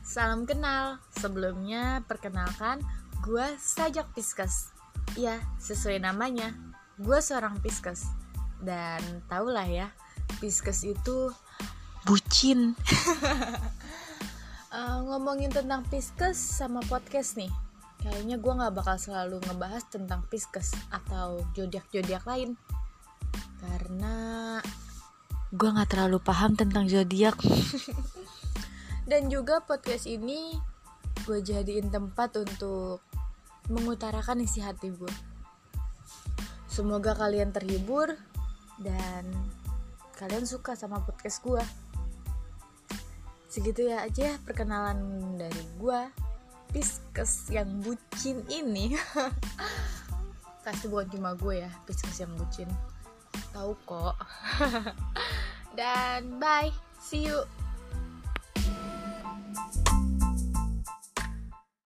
Salam kenal. Sebelumnya perkenalkan, gue Sajak Piskes. Ya, sesuai namanya, gue seorang Piskes. Dan tahulah ya, Piskes itu bucin. uh, ngomongin tentang Piskes sama podcast nih. Kayaknya gue gak bakal selalu ngebahas tentang Piskes atau zodiak-zodiak lain. Karena gue gak terlalu paham tentang zodiak. Dan juga podcast ini gue jadiin tempat untuk mengutarakan isi hati gue. Semoga kalian terhibur dan kalian suka sama podcast gue. Segitu ya aja perkenalan dari gue. Piskes yang bucin ini Pasti bukan cuma gue ya Piskes yang bucin Tahu kok Dan bye See you